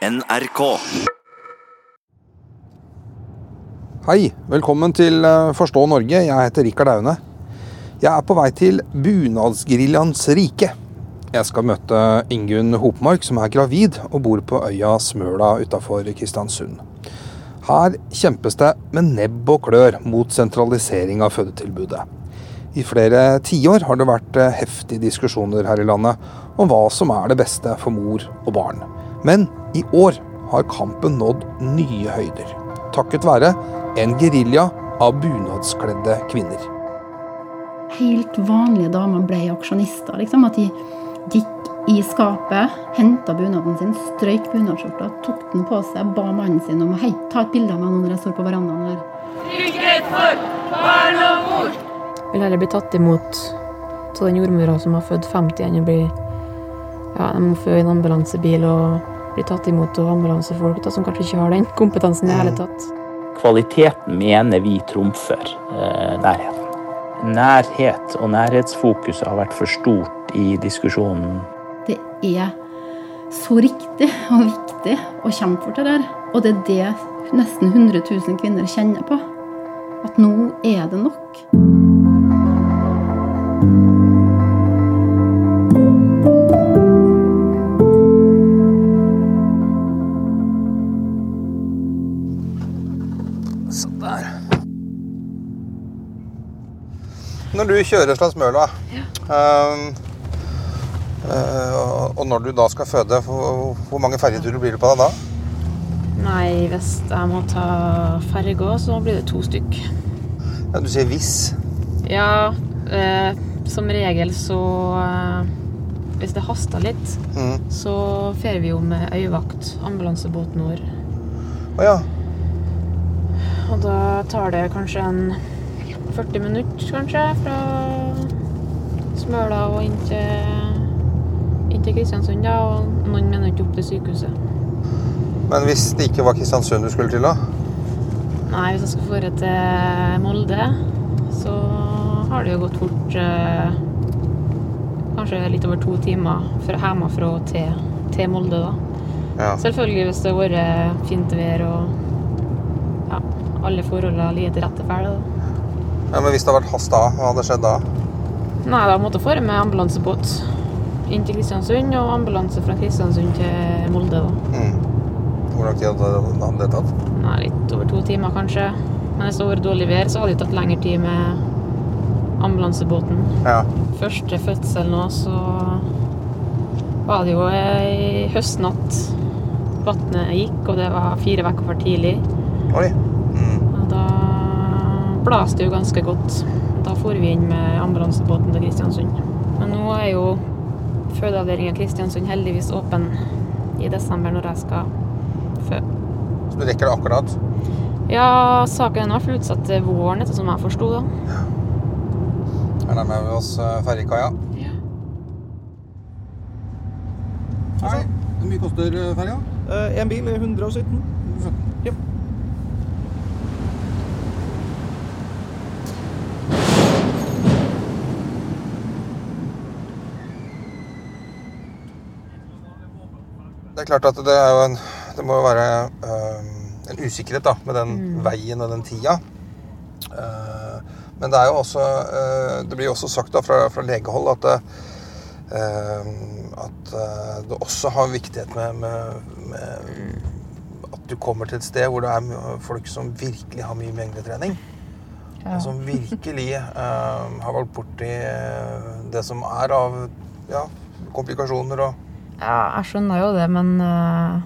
NRK. Hei, velkommen til eh, Forstå Norge. Jeg heter Rikard Aune. Jeg er på vei til bunadsgeriljaens rike. Jeg skal møte Ingunn Hopmark, som er gravid og bor på øya Smøla utafor Kristiansund. Her kjempes det med nebb og klør mot sentralisering av fødetilbudet. I flere tiår har det vært eh, heftige diskusjoner her i landet om hva som er det beste for mor og barn. Men i år har kampen nådd nye høyder. Takket være en gerilja av bunadskledde kvinner. Helt vanlige damer ble aksjonister. Liksom. At de gikk i skapet, henta bunaden sin, strøyk bunadsskjorta, tok den på seg, ba mannen sin om å hei, ta et bilde av meg nå når jeg står på verandaen her. Vil heller bli tatt imot av den jordmora som har født 50 enn å bli ja, de må få en ambulansebil og bli tatt imot av ambulansefolk da, som kanskje ikke har den kompetansen i det hele tatt. Kvaliteten mener vi trumfer eh, nærheten. Nærhet og nærhetsfokuset har vært for stort i diskusjonen. Det er så riktig og viktig å kjempe for det der. Og det er det nesten 100 000 kvinner kjenner på. At nå er det nok. Når du kjører fra Smøla, ehm, eh, og når du da skal føde, hvor, hvor mange ferjeturer blir det på deg da? Nei, hvis jeg må ta ferge òg, så blir det to stykk. Ja, du sier hvis. Ja, uh, som regel så uh, Hvis det haster litt, Mm. så fer vi jo med øyevakt, ambulansebåten vår. Å ja. Og da tar det kanskje en 40 minutter, kanskje, fra Smøla og inn til, inn til Kristiansund, da, og noen minutter opp til sykehuset. Men hvis det ikke var Kristiansund du skulle til, da? Nei, hvis jeg skal dra til Molde, så har det jo gått fort eh, kanskje litt over to timer fra hjemmefra til, til Molde, da. Ja. Selvfølgelig hvis det har vært fint vær og ja, alle forholdene ligger til rette for det. Ja. Men hvis det hadde vært hast da, hva hadde skjedd da? Nei, da måtte jeg fare med ambulansebåt inn til Kristiansund, og ambulanse fra Kristiansund til Molde, da. Mm. Hvor lang tid hadde det tatt? Nei, litt over to timer, kanskje. Men hvis det hadde vært dårlig vær, så hadde det tatt lengre tid med ambulansebåten. Ja. Første fødsel nå, så var det jo ei høstnatt. Vannet gikk, og det var fire uker for tidlig. Oi. Blåste det jo ganske godt. Da for vi inn med ambulansebåten til Kristiansund. Men nå er jo fødeavdelinga Kristiansund heldigvis åpen i desember når jeg skal fø. Så du rekker det akkurat? Ja, saken er i hvert fall utsatt til våren, etter som jeg forsto det. Her nærmer vi oss ferjekaia. Ja. Hei. Hvor mye koster eh, ferja? Én En bil er 117. Ja. Det er klart at det er jo en Det må jo være eh, en usikkerhet da, med den veien og den tida. Uh, men det er jo også uh, Det blir jo også sagt da fra, fra legehold at uh, at eh, det også har viktighet med, med, med at du kommer til et sted hvor det er folk som virkelig har mye mengdetrening. Og som virkelig eh, har valgt borti eh, det som er av ja, komplikasjoner og Ja, jeg skjønner jo det, men eh,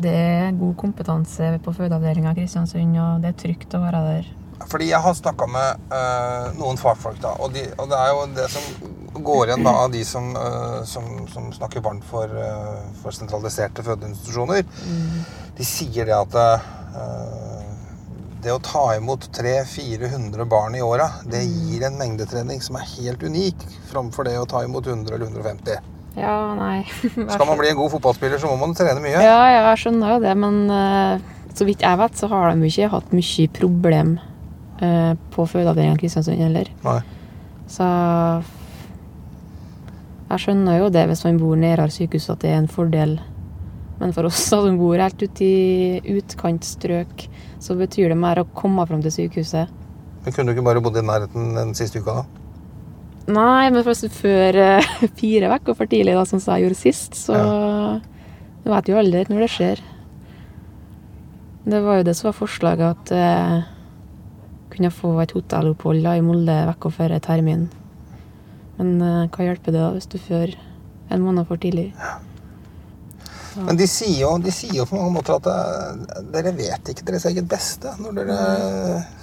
det er god kompetanse på fødeavdelinga i Kristiansund, og det er trygt å være der. Fordi jeg har snakka med uh, noen fagfolk, da, og, de, og det er jo det som går igjen da av de som, uh, som, som snakker varmt for, uh, for sentraliserte fødeinstitusjoner. De sier det at eh, det å ta imot 300-400 barn i åra, det gir en mengdetrening som er helt unik, framfor det å ta imot 100 eller 150. Ja, nei Skal man bli en god fotballspiller, så må man trene mye. Ja, ja, jeg skjønner jo det, men uh, så vidt jeg vet, så har de ikke hatt mye problem uh, på fødeavdelingen i Kristiansund heller. Nei. Så jeg skjønner jo det hvis man bor nærmere sykehuset, at det er en fordel Men for oss da, som bor helt ute i utkantstrøk, så betyr det mer å komme fram til sykehuset. Men Kunne du ikke bare bodd i nærheten den siste uka, da? Nei, men først før eh, fire uker for tidlig, da, som jeg gjorde sist, så Du vet jo aldri når det skjer. Det var jo det som var forslaget, at jeg kunne få et hotellopphold da, i Molde uka før termin. Men eh, hva hjelper det da hvis du får en måned for tidlig? Men de sier, jo, de sier jo på mange måter at det, dere vet ikke deres eget beste når dere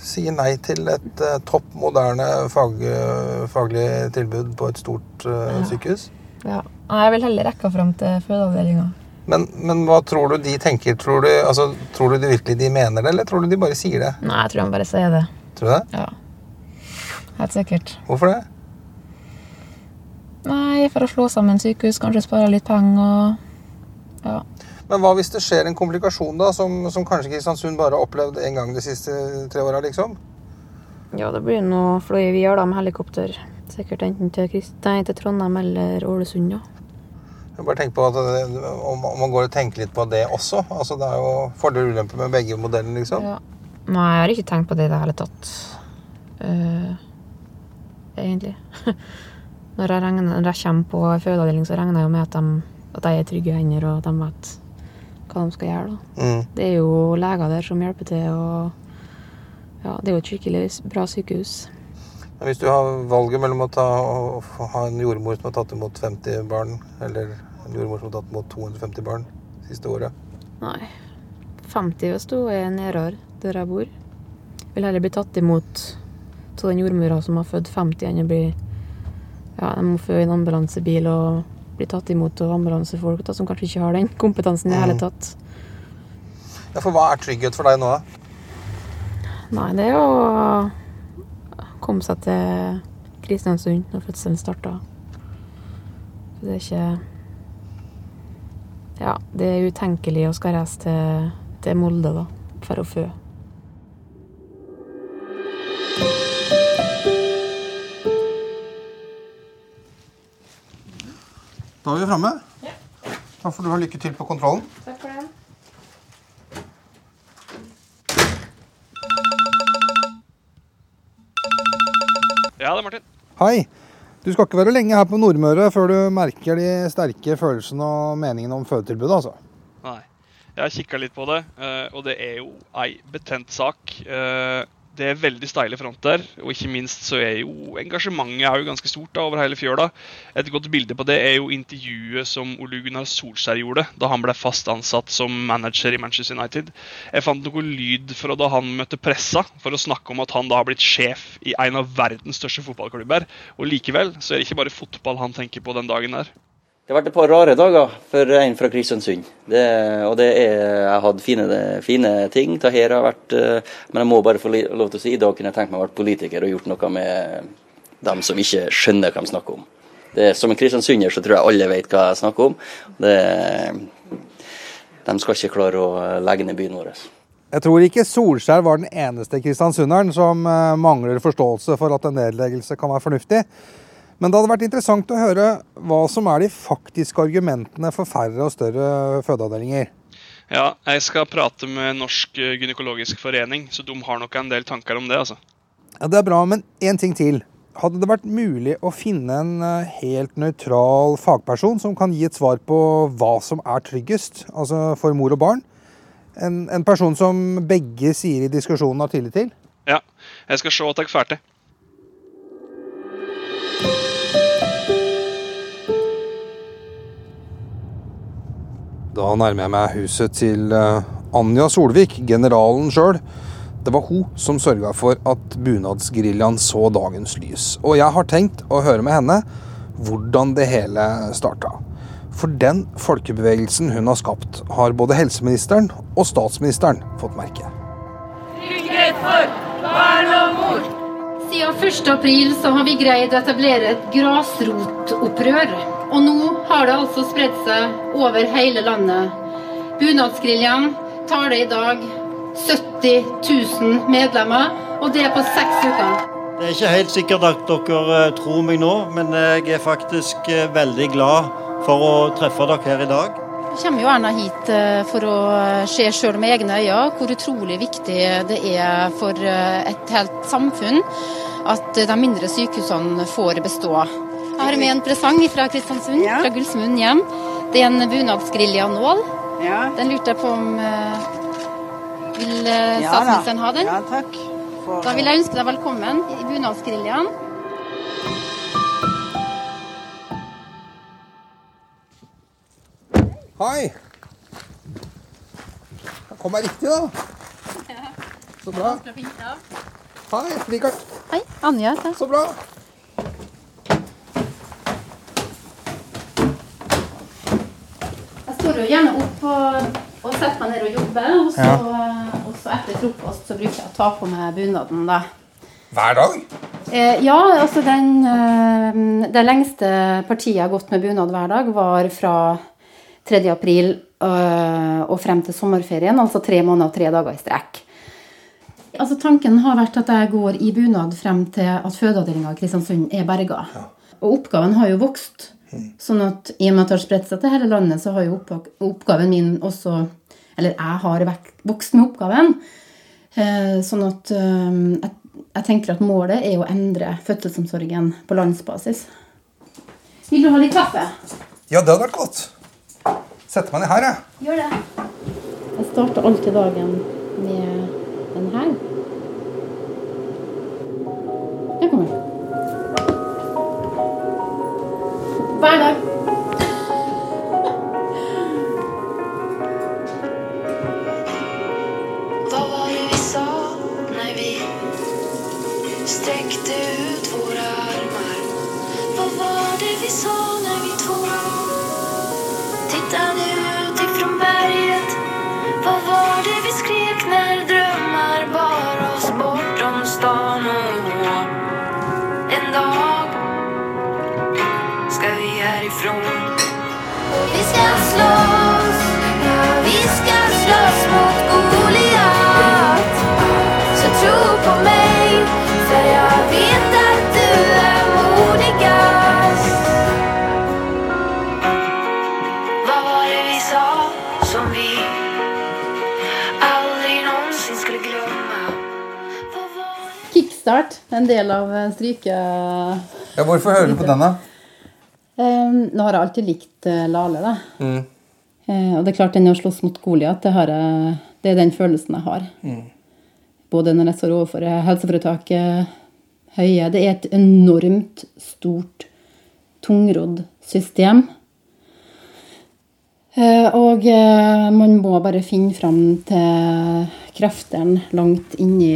sier nei til et eh, topp moderne fag, faglig tilbud på et stort uh, sykehus. Ja. Jeg vil heller rekke fram til fødeavdelinga. Men, men hva tror du de tenker? Tror du, altså, tror du virkelig de mener det, eller tror du de bare sier det? Nei, jeg tror de bare sier det. Tror du det? Ja. Helt sikkert. Hvorfor det? Nei, for å slå sammen sykehus, kanskje spare litt penger Ja. Men hva hvis det skjer en komplikasjon da, som, som kanskje Kristiansund bare har opplevd en gang de siste tre åra, liksom? Ja, det blir noe fløy vi gjør da med helikopter. Sikkert enten til, nei, til Trondheim eller Ålesund, ja. Jeg bare tenk på at det, om, om man går og tenker litt på det også. Altså, det er jo fordeler og ulemper med begge modellene, liksom. ja. Nei, jeg har ikke tenkt på det i det hele tatt. Uh, egentlig. når, jeg regner, når jeg kommer på fødeavdeling, så regner jeg jo med at de, at de er trygge hender, og at de vet hva de skal gjøre. Mm. Det er jo leger der som hjelper til, og ja, det er jo et skikkelig bra sykehus. Hvis du har valget mellom å ta, å ha en jordmor som har tatt imot 50 barn, eller en jordmor som har tatt imot 250 barn siste året Nei. 50 hvis du er nærmere der jeg bor. Vil heller bli tatt imot av den jordmora som har født 50, enn å bli Ja, de må få en ambulansebil og bli tatt imot av ambulansefolk da, som kanskje ikke har den kompetansen i det hele Mm. tatt. Ja, For hva er trygghet for deg nå, da? Nei, det er å komme seg til Kristiansund når fødselen starter. Det er ikke Ja, det er utenkelig å skal reise til, til Molde, da, for å fø. Da er vi framme. Da får du ha lykke til på kontrollen. Takk for det. Ja, det er Martin. Hei. Du skal ikke være lenge her på Nordmøre før du merker de sterke følelsene og meningene om fødetilbudet, altså. Nei. Jeg har kikka litt på det, eh, og det er jo ei betent sak. Det er veldig steile fronter, og ikke minst så er jo engasjementet er jo ganske stort da, over hele fjøla. Et godt bilde på det er jo intervjuet som Ole Gunnar Solskjær gjorde da han ble fast ansatt som manager i Manchester United. Jeg fant noe lyd fra da han møtte pressa for å snakke om at han da har blitt sjef i en av verdens største fotballklubber. Og likevel så er det ikke bare fotball han tenker på den dagen der. Det har vært et par rare dager for en fra Kristiansund. Det, og det er, jeg hatt fine, fine ting. Det har vært, eh, men jeg må bare få lov til å si, da kunne jeg tenkt meg å være politiker og gjort noe med dem som ikke skjønner hva de snakker om. Det, som en kristiansunder så tror jeg alle vet hva jeg snakker om. Det, de skal ikke klare å legge ned byen vår. Jeg tror ikke Solskjær var den eneste kristiansunderen som eh, mangler forståelse for at en nedleggelse kan være fornuftig. Men det hadde vært interessant å høre hva som er de faktiske argumentene for færre og større fødeavdelinger. Ja, jeg skal prate med Norsk gynekologisk forening, så de har nok en del tanker om det. altså. Ja, Det er bra, men én ting til. Hadde det vært mulig å finne en eh, helt nøytral fagperson som kan gi et svar på hva som er tryggest, altså for mor og barn? En, en person som begge sider i diskusjonen har tillit til? Ja, jeg skal se at jeg får til. Da nærmer jeg meg huset til eh, Anja Solvik, generalen sjøl. Det var hun som sørga for at bunadsgeriljaen så dagens lys. Og jeg har tenkt å høre med henne hvordan det hele starta. For den folkebevegelsen hun har skapt, har både helseministeren og statsministeren fått merke. Trygghet for barn Siden 1. april så har vi greid å etablere et grasrotopprør. Og nå har det altså spredt seg over hele landet. Bunadsgeriljaen tar det i dag 70 000 medlemmer, og det er på seks uker. Det er ikke helt sikkert at dere eh, tror meg nå, men jeg er faktisk eh, veldig glad for å treffe dere her i dag. kommer jo Erna hit eh, for å se sjøl med egne øyne hvor utrolig viktig det er for eh, et helt samfunn at de mindre sykehusene får bestå. Jeg har med en presang fra Kristiansund, Ja. fra Gullsmund hjem. Det er en bunadsgerilja-nål. Ja. Den lurte jeg på om uh, Vil Ja statsministeren ha den? Ja, takk. For, Da vil jeg ønske deg velkommen i bunadsgeriljaen. Hei! Jeg kom meg riktig, da. Så bra. Hei, Rikard. Hei, Anja. Så bra. Står jo gjerne opp og, og setter meg ned og jobber. Og så, og så etter frokost så bruker jeg å ta på meg bunaden, da. Hver dag? Eh, ja, altså den eh, Det lengste partiet jeg har gått med bunad hver dag, var fra 3. april øh, og frem til sommerferien. Altså tre måneder og tre dager i strekk. Altså Tanken har vært at jeg går i bunad frem til at fødeavdelinga i Kristiansund er berga. Og oppgaven har jo vokst. Sånn at i og med at det har spredt seg til hele landet, så har jo oppgaven min også Eller jeg har vokst med oppgaven. Eh, Sånn at eh, jeg, jeg tenker at målet er å endre fødselsomsorgen på landsbasis. Vil du ha litt kaffe? Ja, det hadde vært godt. Setter meg ned her, jeg. Gjør det. Jeg starter alltid dagen med den her. Der kommer. Hver dag. Vad Kickstart, en del av eh, stryke... Ja, hvorfor hører du på den, da? Um, nå har jeg alltid likt eh, Lale, da. Mm. Uh, og det er klart, den å slåss mot Goliat, det, jeg- det er den følelsen jeg har. Både når jeg står overfor helseforetaket Høie. Det er et enormt stort, tungrodd system. Og man må bare finne fram til kreftene langt inni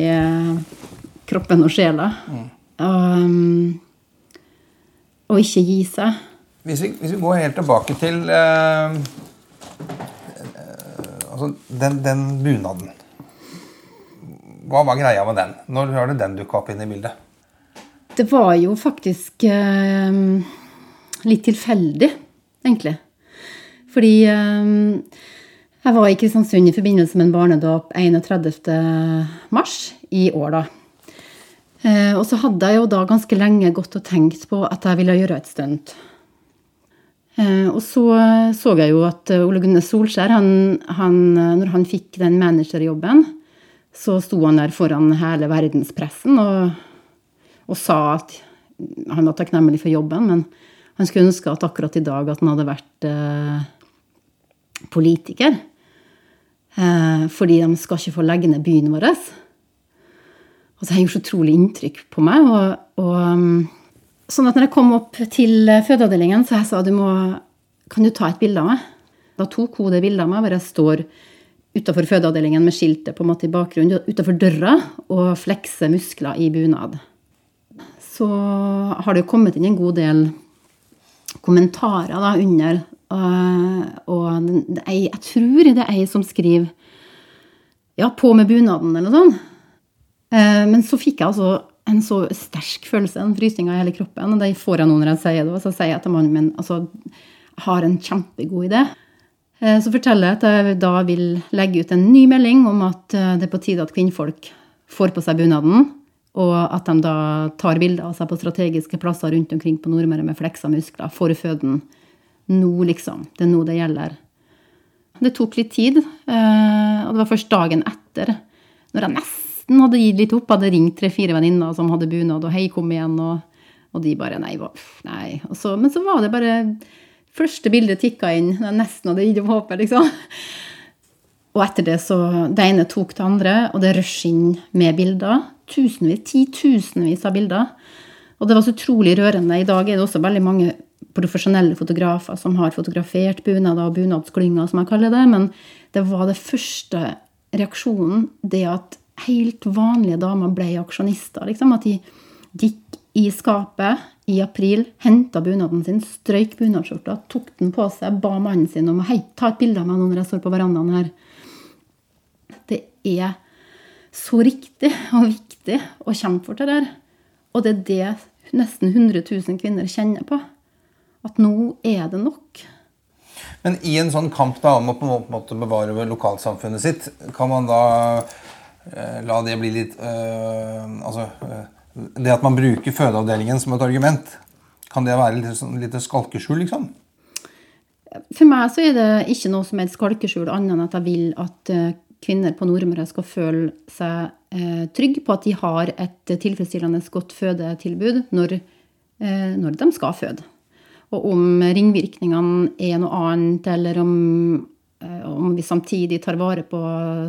kroppen og sjela. Og, mm, og ikke gi seg. Hvis vi, hvis vi går helt tilbake til uh, uh, altså den, den bunaden. Hva var greia med den? Når har det den dukka opp inn i bildet? Det var jo faktisk uh, litt tilfeldig, egentlig. Fordi jeg var i Kristiansund i forbindelse med en barnedåp 31. mars i år, da. Eh, og så hadde jeg jo da ganske lenge gått og tenkt på at jeg ville gjøre et stunt. Eh, og så så jeg jo at eh, Ole Gunnar Solskjær, han, han, eh, når han fikk den managerjobben, så sto han der foran hele verdenspressen og, og sa at han var takknemlig for jobben, men han skulle ønske at akkurat i dag at han hadde vært eh, politiker. Eh, fordi de skal ikke få legge ned byen vår. Og det gjort så utrolig inntrykk på meg. Og, og, um, sånn at når jeg kom opp til fødeavdelingen, så jeg sa du må, kan du ta et bilde av meg? Da tok hun det bildet av meg hvor jeg står utafor fødeavdelingen med skiltet på en måte i bakgrunnen, utafor døra, og flekser muskler i bunad. Så har det jo kommet inn en god del kommentarer da under. Og, og det er, jeg tror det er ei som skriver ja, på med bunaden, eller noe sånt. Eh, Men så fikk jeg altså en så sterk følelse, en frysning av hele kroppen. Og det får jeg nå når jeg sier det. Og så sier jeg til mannen min altså, har en kjempegod idé. Eh, Så forteller jeg at jeg da vil legge ut en ny melding om at eh, det er på tide at kvinnfolk får på seg bunaden, og at de da tar bilder av seg på strategiske plasser rundt omkring på Nordmøre med fleksa muskler for føden. Nå, liksom. Det er nå det gjelder. Det tok litt tid, og det var først dagen etter, når jeg nesten hadde gitt litt opp, hadde ringt tre-fire venninner som hadde bunad, og hei, kom igjen, og, og de bare nei, pff, nei. Så, men så var det bare Første bildet tikka inn. Jeg nesten hadde gitt opp håpet, liksom. Og etter det så Det ene tok det andre, og det rusher inn med bilder. Tusenvis, titusenvis av bilder. Og det var så utrolig rørende. I dag er det også veldig mange profesjonelle fotografer som har fotografert bunader og bunadsklynger, som jeg kaller det. Men det var det første reaksjonen, det at helt vanlige damer ble aksjonister. Liksom. At de gikk i skapet i april, henta bunaden sin, strøyk bunadsskjorta, tok den på seg, ba mannen sin om å hei, ta et bilde av meg nå når jeg står på verandaen her. Det er så riktig og viktig å kjempe for det der. Og det er det nesten 100 000 kvinner kjenner på. At nå er det nok. Men i en sånn kamp da, om å på en måte bevare lokalsamfunnet sitt, kan man da la det bli litt eh, Altså eh, det at man bruker fødeavdelingen som et argument, kan det være litt, sånn, litt skalkeskjul, liksom? For meg så er det ikke noe som er et skalkeskjul, annet enn at jeg vil at eh, kvinner på Nordmøre skal føle seg eh, trygge på at de har et tilfredsstillende godt fødetilbud når, eh, når de skal føde. Og om ringvirkningene er noe annet, eller om, eh, om vi samtidig tar vare på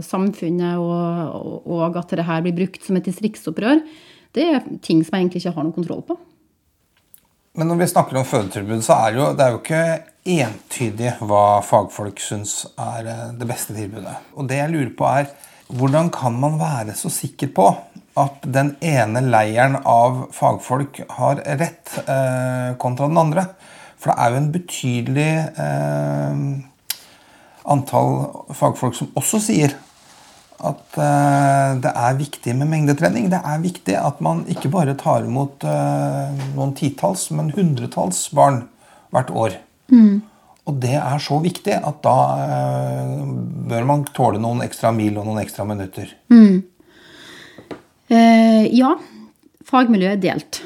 samfunnet, og, og at dette blir brukt som et distriktsopprør, det er ting som jeg egentlig ikke har noen kontroll på. Men når vi snakker om fødetilbud, så er det jo, det er jo ikke entydig hva fagfolk syns er eh, det beste tilbudet. Og det jeg lurer på er, hvordan kan man være så sikker på at den ene leiren av fagfolk har rett eh, kontra den andre? For det er jo en betydelig eh, antall fagfolk som også sier at uh, det er viktig med mengdetrening. Det er viktig at man ikke bare tar imot uh, noen titalls, men hundretalls barn hvert år. Mm. Og det er så viktig at da uh, bør man tåle noen ekstra mil og noen ekstra minutter. Mm. ja, fagmiljøet er delt.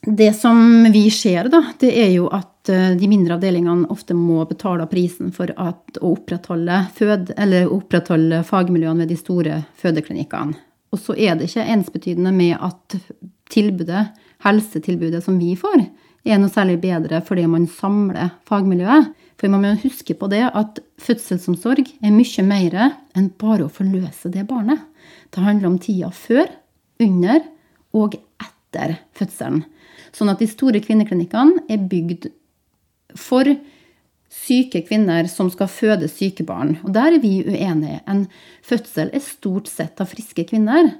Det som vi ser, da, det er jo at Eh, de mindre avdelingene ofte må betale prisen for at, å opprettholde, fød, opprettholde fagmiljøene ved de store fødeklinikkene. Og så er det ikke ensbetydende med at tilbudet, helsetilbudet som vi får, er noe særlig bedre fordi man samler fagmiljøet. For man må huske på det at fødselsomsorg er mye mer enn bare å forløse det barnet. Det handler om tida før, under og etter fødselen. Sånn at de store kvinneklinikkene er bygd for syke kvinner som skal føde syke barn. Og der er vi uenige. En fødsel er stort sett av friske kvinner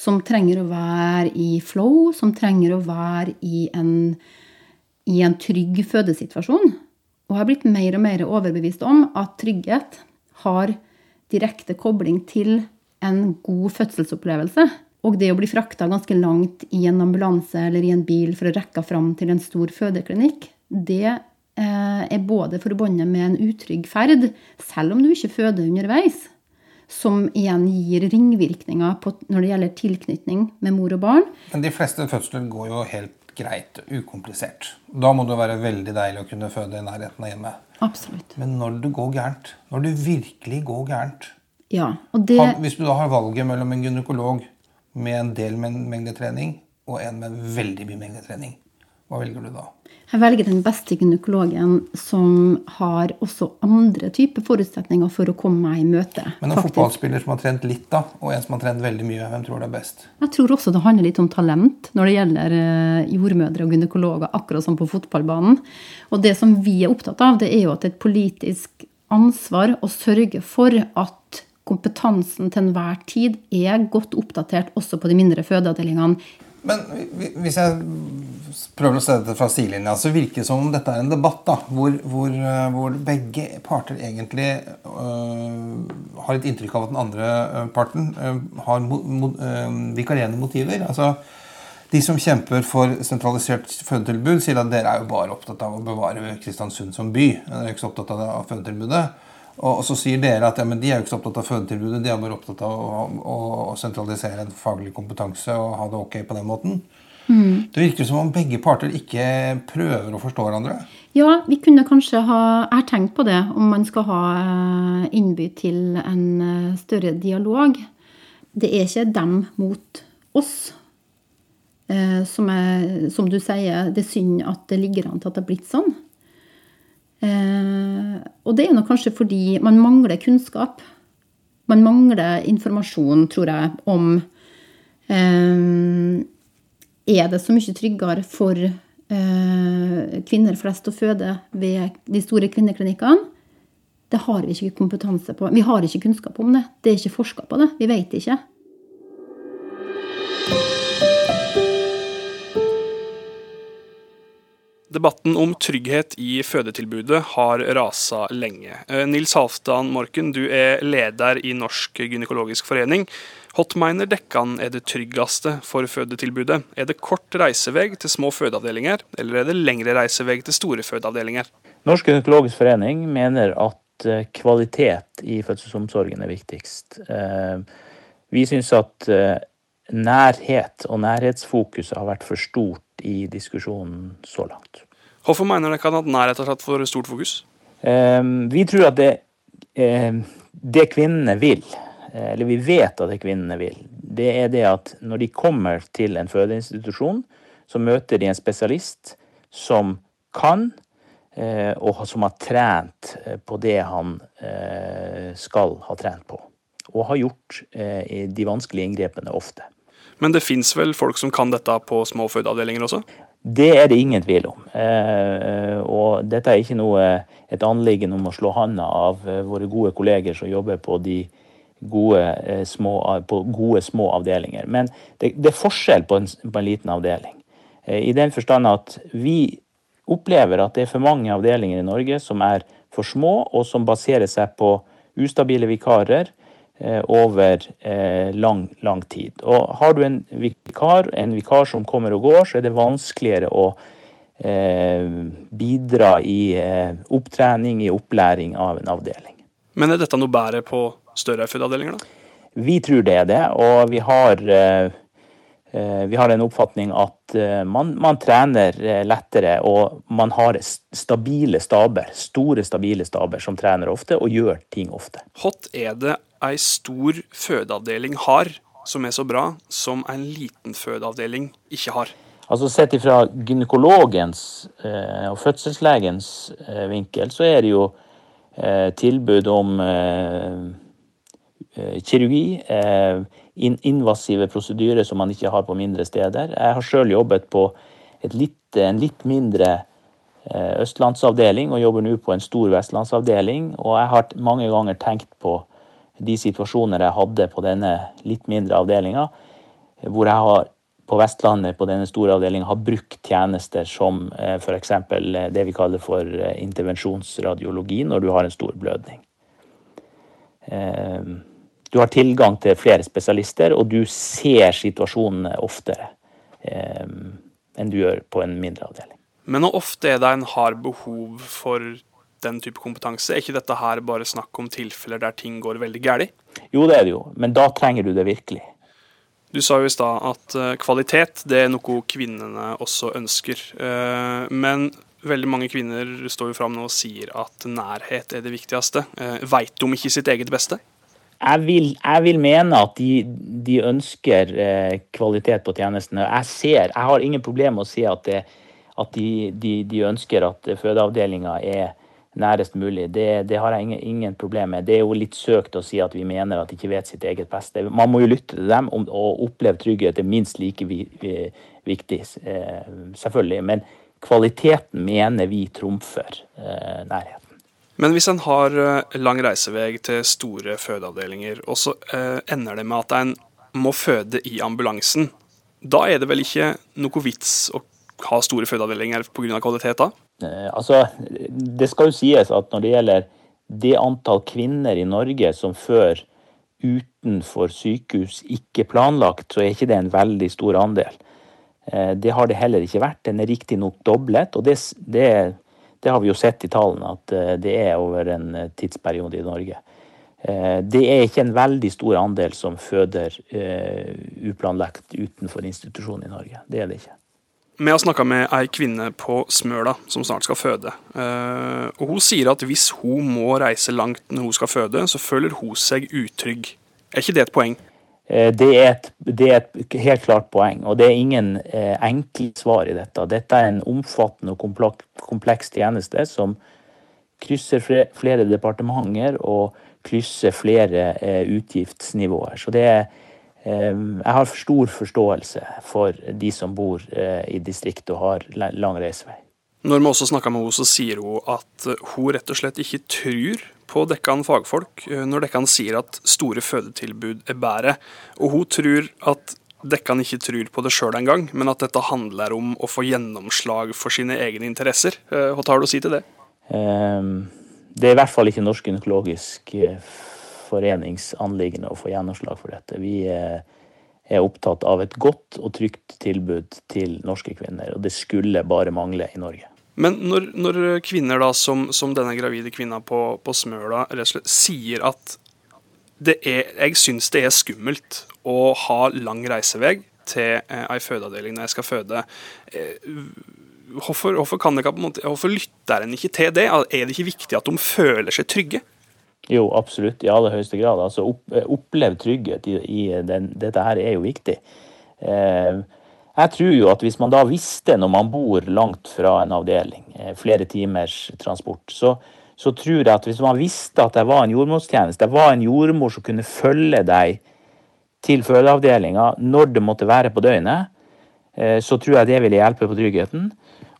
som trenger å være i flow, som trenger å være i en, i en trygg fødesituasjon. Og har blitt mer og mer overbevist om at trygghet har direkte kobling til en god fødselsopplevelse. Og det å bli frakta ganske langt i en ambulanse eller i en bil for å rekke fram til en stor fødeklinikk, det er både forbundet med en utrygg ferd, selv om du ikke føder underveis, som igjen gir ringvirkninger på, når det gjelder tilknytning med mor og barn. Men de fleste fødsler går jo helt greit, ukomplisert. Da må det være veldig deilig å kunne føde i nærheten av hjemmet. Absolutt. Men når det går gærent, når det virkelig går gærent ja, og det... Hvis du da har valget mellom en gynekolog med en del mengdetrening og en med veldig mye mengdetrening, hva velger du da? Jeg velger den beste gynekologen som har også andre typer forutsetninger for å komme meg i møte. Men en faktisk. fotballspiller som har trent litt, da, og en som har trent veldig mye, hvem tror du er best? Jeg tror også det handler litt om talent når det gjelder eh, jordmødre og gynekologer, akkurat som på fotballbanen. Og det som vi er opptatt av, det er jo at det er et politisk ansvar å sørge for at kompetansen til enhver tid er godt oppdatert også på de mindre fødeavdelingene men hvis jeg prøver å se dette fra sidelinja, så virker det som om dette er en debatt da, hvor, hvor, eh, hvor begge parter egentlig øh, har et inntrykk av at den andre øh, parten øh, har mo, mo, vikarierende motiver. Altså, de som kjemper for sentralisert fødetilbud, sier at dere er jo bare opptatt av å bevare Kristiansund som by. Dere er ikke så opptatt av fødetilbudet. Og, så sier dere at ja, de er jo ikke så opptatt av fødetilbudet, de er bare opptatt av å, å, å sentralisere en faglig kompetanse og ha det ok på den måten. Mm. Det virker som om begge parter ikke prøver å forstå hverandre. Ja, vi kunne kanskje ha Jeg har tenkt på det, om man skal ha eh, innby til en eh, større dialog. Det er ikke dem mot oss. Eh, som, er, som du sier, det er synd at det ligger an til at det har blitt sånn. Og det er nok kanskje fordi man mangler kunnskap. Man mangler informasjon, tror jeg, om Er det så mye tryggere for Eh, kvinner flest å føde ved de store kvinneklinikkene. Det har vi ikke kompetanse på. Vi har ikke kunnskap om det. Det er ikke forska på det. Vi vet ikke. Debatten om trygghet i fødetilbudet har rasa lenge. Eh, Nils Halvdan Morken, du er leder i Norsk gynekologisk forening. Hotminer Dekkan er det tryggeste for fødetilbudet. Er det kort reisevei til små fødeavdelinger, eller er det lengre reisevei til store fødeavdelinger? Norsk gynekologisk forening mener at eh, kvalitet i fødselsomsorgen er viktigst. Eh, vi syns at nærhet og nærhetsfokuset har vært for stort i diskusjonen så langt. Hvorfor mener dere at nærhet har tatt for stort fokus? Vi tror at det, det kvinnene vil, Eh, eller vi vet at det kvinnene vil, det er det at når de kommer til en fødeinstitusjon, så møter de en spesialist som kan, eh, og som har trent eh, på det han skal ha trent på. Og har gjort de vanskelige inngrepene ofte. Men det fins vel folk som kan dette på små fødeavdelinger også? Det er det ingen tvil om. Og dette er ikke noe, et anliggende om å slå handa av våre gode kolleger som jobber på de gode eh, små, på gode små avdelinger. Men det, det er forskjell på en, på en, liten avdeling. Eh, I den forstand at vi opplever at det er for mange avdelinger i Norge som er for små, og som baserer seg på ustabile vikarer eh, over lang, lang tid. Og har du en vikar, en vikar som kommer og går, så er det vanskeligere å bidra i opptrening, i opplæring av en avdeling. Men er dette noe bedre på større fødeavdelinger, da? Vi tror det er det, og vi har, eh, eh, vi har en oppfatning at eh, man, man, trener lettere, og man har stabile staber, store stabile staber som trener ofte og gjør ting ofte. Hot er det ei stor fødeavdeling har som er så bra, som en liten fødeavdeling ikke har? Altså Sett ifra gynekologens og fødselslegens vinkel, så er det jo tilbud om Eh, kirurgi. Eh, invasive prosedyrer som man ikke har på mindre steder. Jeg har sjøl jobbet på litt, en litt mindre eh, østlandsavdeling og jobber nå på en stor vestlandsavdeling. Og jeg har mange ganger tenkt på de situasjoner jeg hadde på denne litt mindre avdelinga, hvor jeg har på Vestlandet på denne store avdelinga har brukt tjenester som f.eks. det vi kaller for intervensjonsradiologi når du har en stor blødning. Du har tilgang til flere spesialister, og du ser situasjonene oftere eh, enn du gjør på en mindre avdeling. Men hvor ofte er det en har behov for den type kompetanse? Er ikke dette her bare snakk om tilfeller der ting går veldig galt? Jo, det er det jo, men da trenger du det virkelig. Du sa jo i stad at uh, kvalitet det er noe kvinnene også ønsker. Uh, men veldig mange kvinner står jo fram nå og sier at nærhet er det viktigste. Uh, Veit de ikke sitt eget beste? jeg vil, jeg vil, mene at de, de ønsker eh, kvalitet på tjenestene. Jeg ser, jeg har ingen problemer med å si at, det, at de, de, de, ønsker at fødeavdelinga er nærest mulig. Det, det har jeg ingen, ingen problem med. Det er jo litt søkt å si at vi mener at de ikke vet sitt eget beste. Man må jo lytte til dem, og oppleve trygghet er minst like viktig, eh, selvfølgelig. Men kvaliteten mener vi trumfer eh, nærheten. Men hvis en har eh, lang reisevei til store fødeavdelinger, og så ender det med at en må føde i ambulansen, da er det vel ikke noe vits å ha store fødeavdelinger pga. kvalitet da? Eh, altså, det skal jo sies at når det gjelder det antall kvinner i Norge som før utenfor sykehus ikke planlagt, så er ikke det en veldig stor andel. Eh, det har det heller ikke vært. Den er riktignok doblet, og det, det det har vi jo sett i tallene at eh, det er over en tidsperiode i Norge. Det er ikke en veldig stor andel som føder uplanlagt utenfor institusjon i Norge. Det er det ikke. Vi har snakka med ei kvinne på Smøla som snart skal føde. Eh, og Hun sier at hvis hun må reise langt når hun skal føde, så føler hun seg utrygg. Er ikke det et poeng? Eh, det er, et, det er et helt klart poeng, og det er ingen eh, enkle svar i dette. Dette er en omfattende og kompleks tjeneste som krysser flere departementer og krysser flere utgiftsnivåer. Så det er Jeg har stor forståelse for de som bor eh, i distriktet og har lang reisevei. Når vi også snakka med henne, så sier hun at hun rett og slett ikke tror på dekkan fagfolk eh, når dekkan sier at store fødetilbud er bedre. Og hun tror at dekkan ikke tror på det sjøl engang, men at dette handler om å få gjennomslag for sine egne interesser. Eh, Hva tar du å si til det? Eh, Det er i hvert fall ikke Norsk gynekologisk eh, forenings anliggende å få gjennomslag for dette. Vi eh, er opptatt av et godt og trygt tilbud til norske kvinner, og det skulle bare mangle i Norge. Men når, når kvinner da, som, som denne gravide kvinna på, på Smøla slett sier at er, jeg syns det er skummelt å ha lang reisevei til eh, ei fødeavdeling når jeg skal føde, eh, hvorfor, hvorfor, kan det hvorfor lytter en ikke til det? Er det ikke viktig at de føler seg trygge? Jo, absolutt. I aller høyeste grad. Altså, opp, opplevd trygghet i, i den, dette her er jo viktig. Eh, jeg tror jo at hvis man da visste, når man bor langt fra en avdeling, eh, flere timers transport, så, så tror jeg at hvis man visste at det var en jordmortjeneste, det var en jordmor som kunne følge deg til fødeavdelinga når det måtte være på døgnet, eh, så tror jeg det ville hjelpe på tryggheten.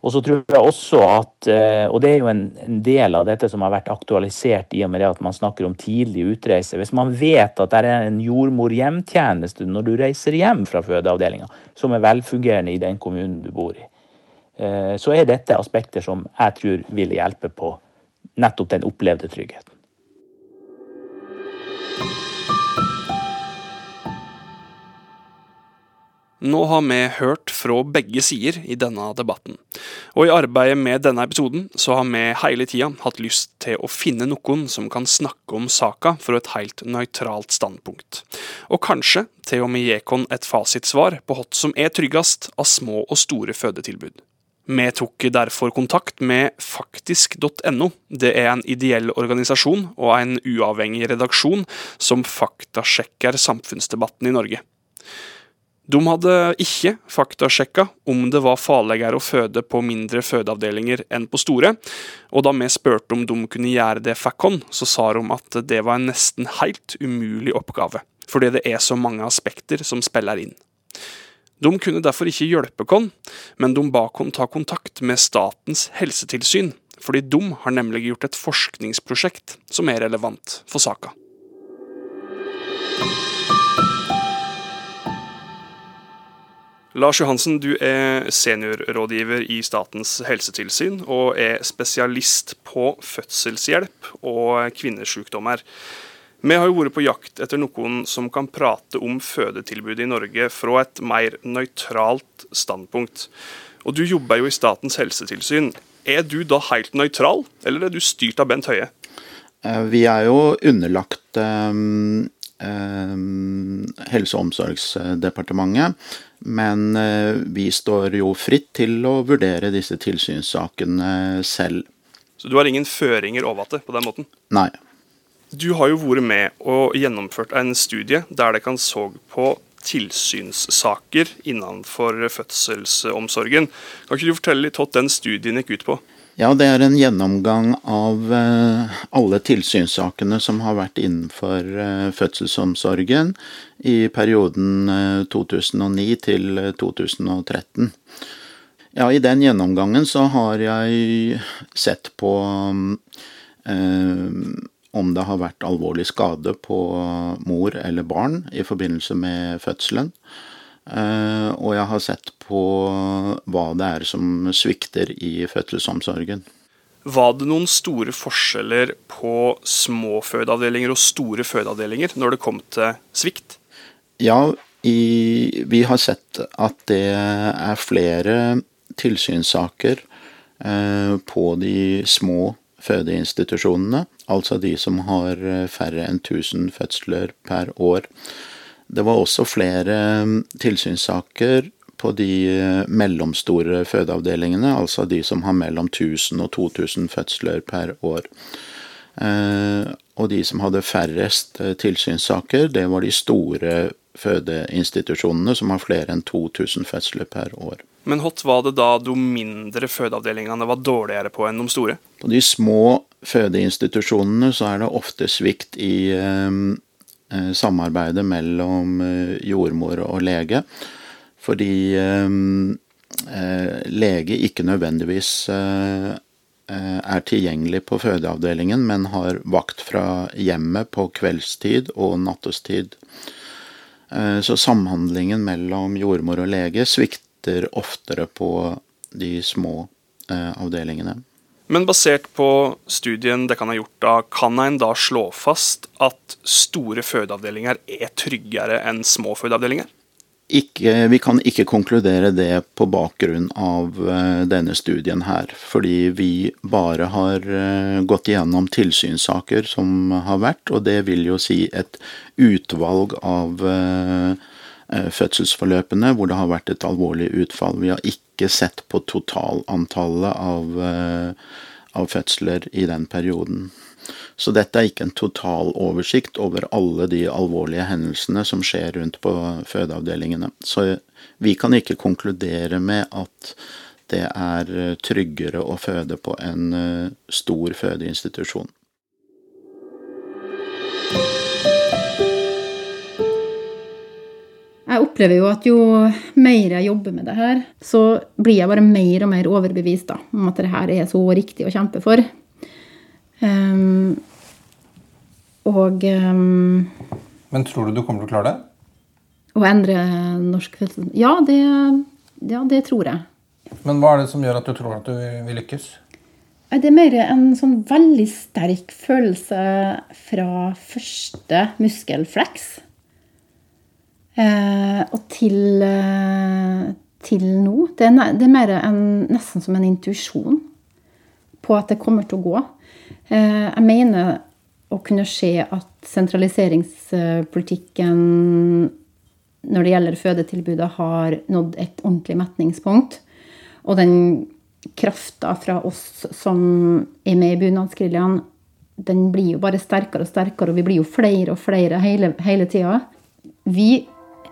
Og så tror jeg også at, eh, og det er jo en, del av dette som har vært aktualisert i og med det at man snakker om tidlig utreise. Hvis man vet at det er en jordmor-hjemtjeneste når du reiser hjem fra fødeavdelinga, som er velfungerende i den kommunen du bor i, eh, så er dette aspekter som jeg tror vil hjelpe på nettopp den opplevde tryggheten. Nå har vi hørt fra begge sider i denne debatten, og i arbeidet med denne episoden så har vi hele tida hatt lyst til å finne noen som kan snakke om saka fra et helt nøytralt standpunkt, og kanskje til og med gi oss et fasitsvar på hva som er tryggest av små og store fødetilbud. Vi tok derfor kontakt med faktisk.no. Det er en ideell organisasjon og en uavhengig redaksjon som faktasjekker samfunnsdebatten i Norge. De hadde ikke faktasjekka om det var farligere å føde på mindre fødeavdelinger enn på store, og da vi spurte om de kunne gjøre det fikk oss, så sa de at det var en nesten helt umulig oppgave, fordi det er så mange aspekter som spiller inn. De kunne derfor ikke hjelpe oss, men de ba oss ta kontakt med Statens helsetilsyn, fordi de har nemlig gjort et forskningsprosjekt som er relevant for saka. Lars Johansen, du er seniorrådgiver i Statens helsetilsyn og er spesialist på fødselshjelp og kvinnesykdommer. Vi har jo vært på jakt etter noen som kan prate om fødetilbudet i Norge fra et mer nøytralt standpunkt. Og Du jobber jo i Statens helsetilsyn. Er du da helt nøytral, eller er du styrt av Bent Høie? Eh, Vi er jo underlagt um, Helse- og omsorgsdepartementet. Men eh, vi står jo fritt til å vurdere disse tilsynssakene selv. Så du har ingen føringer over det på den måten? Nei. Du har jo vært med og gjennomført en studie der det kan så på tilsynssaker innenfor fødselsomsorgen. Kan ikke du fortelle litt hva den studien gikk ut på? Ja, det er en gjennomgang av eh, alle tilsynssakene som har vært innenfor eh, fødselsomsorgen i perioden eh, 2009 til eh, 2013. Ja, i den gjennomgangen så har jeg sett på eh, om det har vært alvorlig skade på mor eller barn i forbindelse med fødselen. Eh, og jeg har sett på hva det er som svikter i fødselsomsorgen. Var det noen store forskjeller på små fødeavdelinger og store fødeavdelinger når det kom til svikt? Ja, i, vi har sett at det er flere tilsynssaker eh, på de små fødeinstitusjonene. Altså de som har færre enn 1000 fødsler per år. Det var også flere tilsynssaker på de eh, mellomstore fødeavdelingene, altså de som har mellom 1000 og 2000 fødsler per år. Og de som hadde færrest tilsynssaker, det var de store fødeinstitusjonene som har flere enn 2000 fødsler per år. Men hva var det da de mindre fødeavdelingene var dårligere på enn de store? På de små fødeinstitusjonene så er det ofte svikt i eh samarbeidet mellom eh, jordmor og lege. Fordi eh, eh lege ikke nødvendigvis eh, er tilgjengelig på fødeavdelingen, men har vakt fra hjemmet på kveldstid og nattestid. Så samhandlingen mellom jordmor og lege svikter oftere på de små eh, avdelingene. Men basert på studien dere har gjort, da, kan en da slå fast at store fødeavdelinger er tryggere enn små fødeavdelinger? Ikke, vi kan ikke konkludere det på bakgrunn av uh, denne studien her. Fordi vi bare har uh, gått igjennom tilsynssaker som har vært, og det vil jo si et utvalg av Eh, fødselsforløpene hvor det har vært et alvorlig utfall. Vi har ikke sett på totalantallet av, eh, av fødsler i den perioden. Så dette er ikke en total oversikt over alle de alvorlige hendelsene som skjer rundt på fødeavdelingene. Så vi kan ikke konkludere med at det er tryggere å føde på en eh, stor fødeinstitusjon. Opplever jo at jo mer jeg jobber med det her, så blir jeg bare mer og mer overbevist da, om at det her er så riktig å kjempe for. Um, og um, Men tror du du kommer til å klare det? Å endre norsk fødsel... Ja, ja, det tror jeg. Men hva er det som gjør at du tror at du vil lykkes? Det er mer en sånn veldig sterk følelse fra første muskelflex Eh, og til, eh, til nå det er, det er, mer en, nesten som en intuisjon på at det kommer til å gå. Eh, jeg mener å kunne se at sentraliseringspolitikken når det gjelder fødetilbudet, har nådd et ordentlig metningspunkt. Og den krafta fra oss som er med i bunadsgeriljaen, den blir jo bare sterkere og sterkere, og vi blir jo flere og flere hele, hele tida. Vi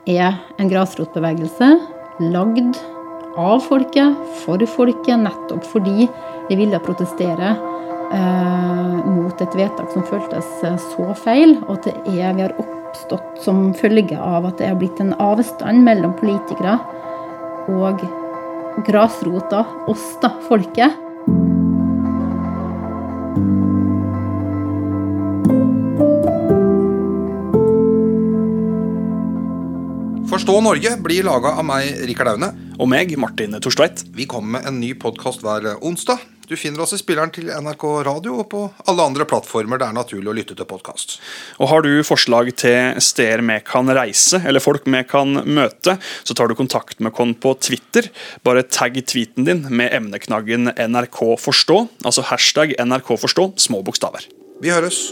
er en grasrotbevegelse lagd av folket, for folket, nettopp fordi de ville protestere eh, mot et vedtak som føltes eh, så feil, og at det er, vi har oppstått som følge av at det har blitt en avstand mellom politikere og grasrota, oss, da, folket. Forstå Norge blir laga av meg, Rikard Aune. Og meg, Martin Torstveit. Vi kommer med en ny podkast hver onsdag. Du finner oss i spilleren til NRK Radio og på alle andre plattformer det er naturlig å lytte til podkast. Og har du forslag til steder vi kan reise, eller folk vi kan møte, så tar du kontakt med oss på Twitter. Bare tagg tweeten din med emneknaggen NRK forstå, altså hashtag NRK forstå, små bokstaver. Vi høres.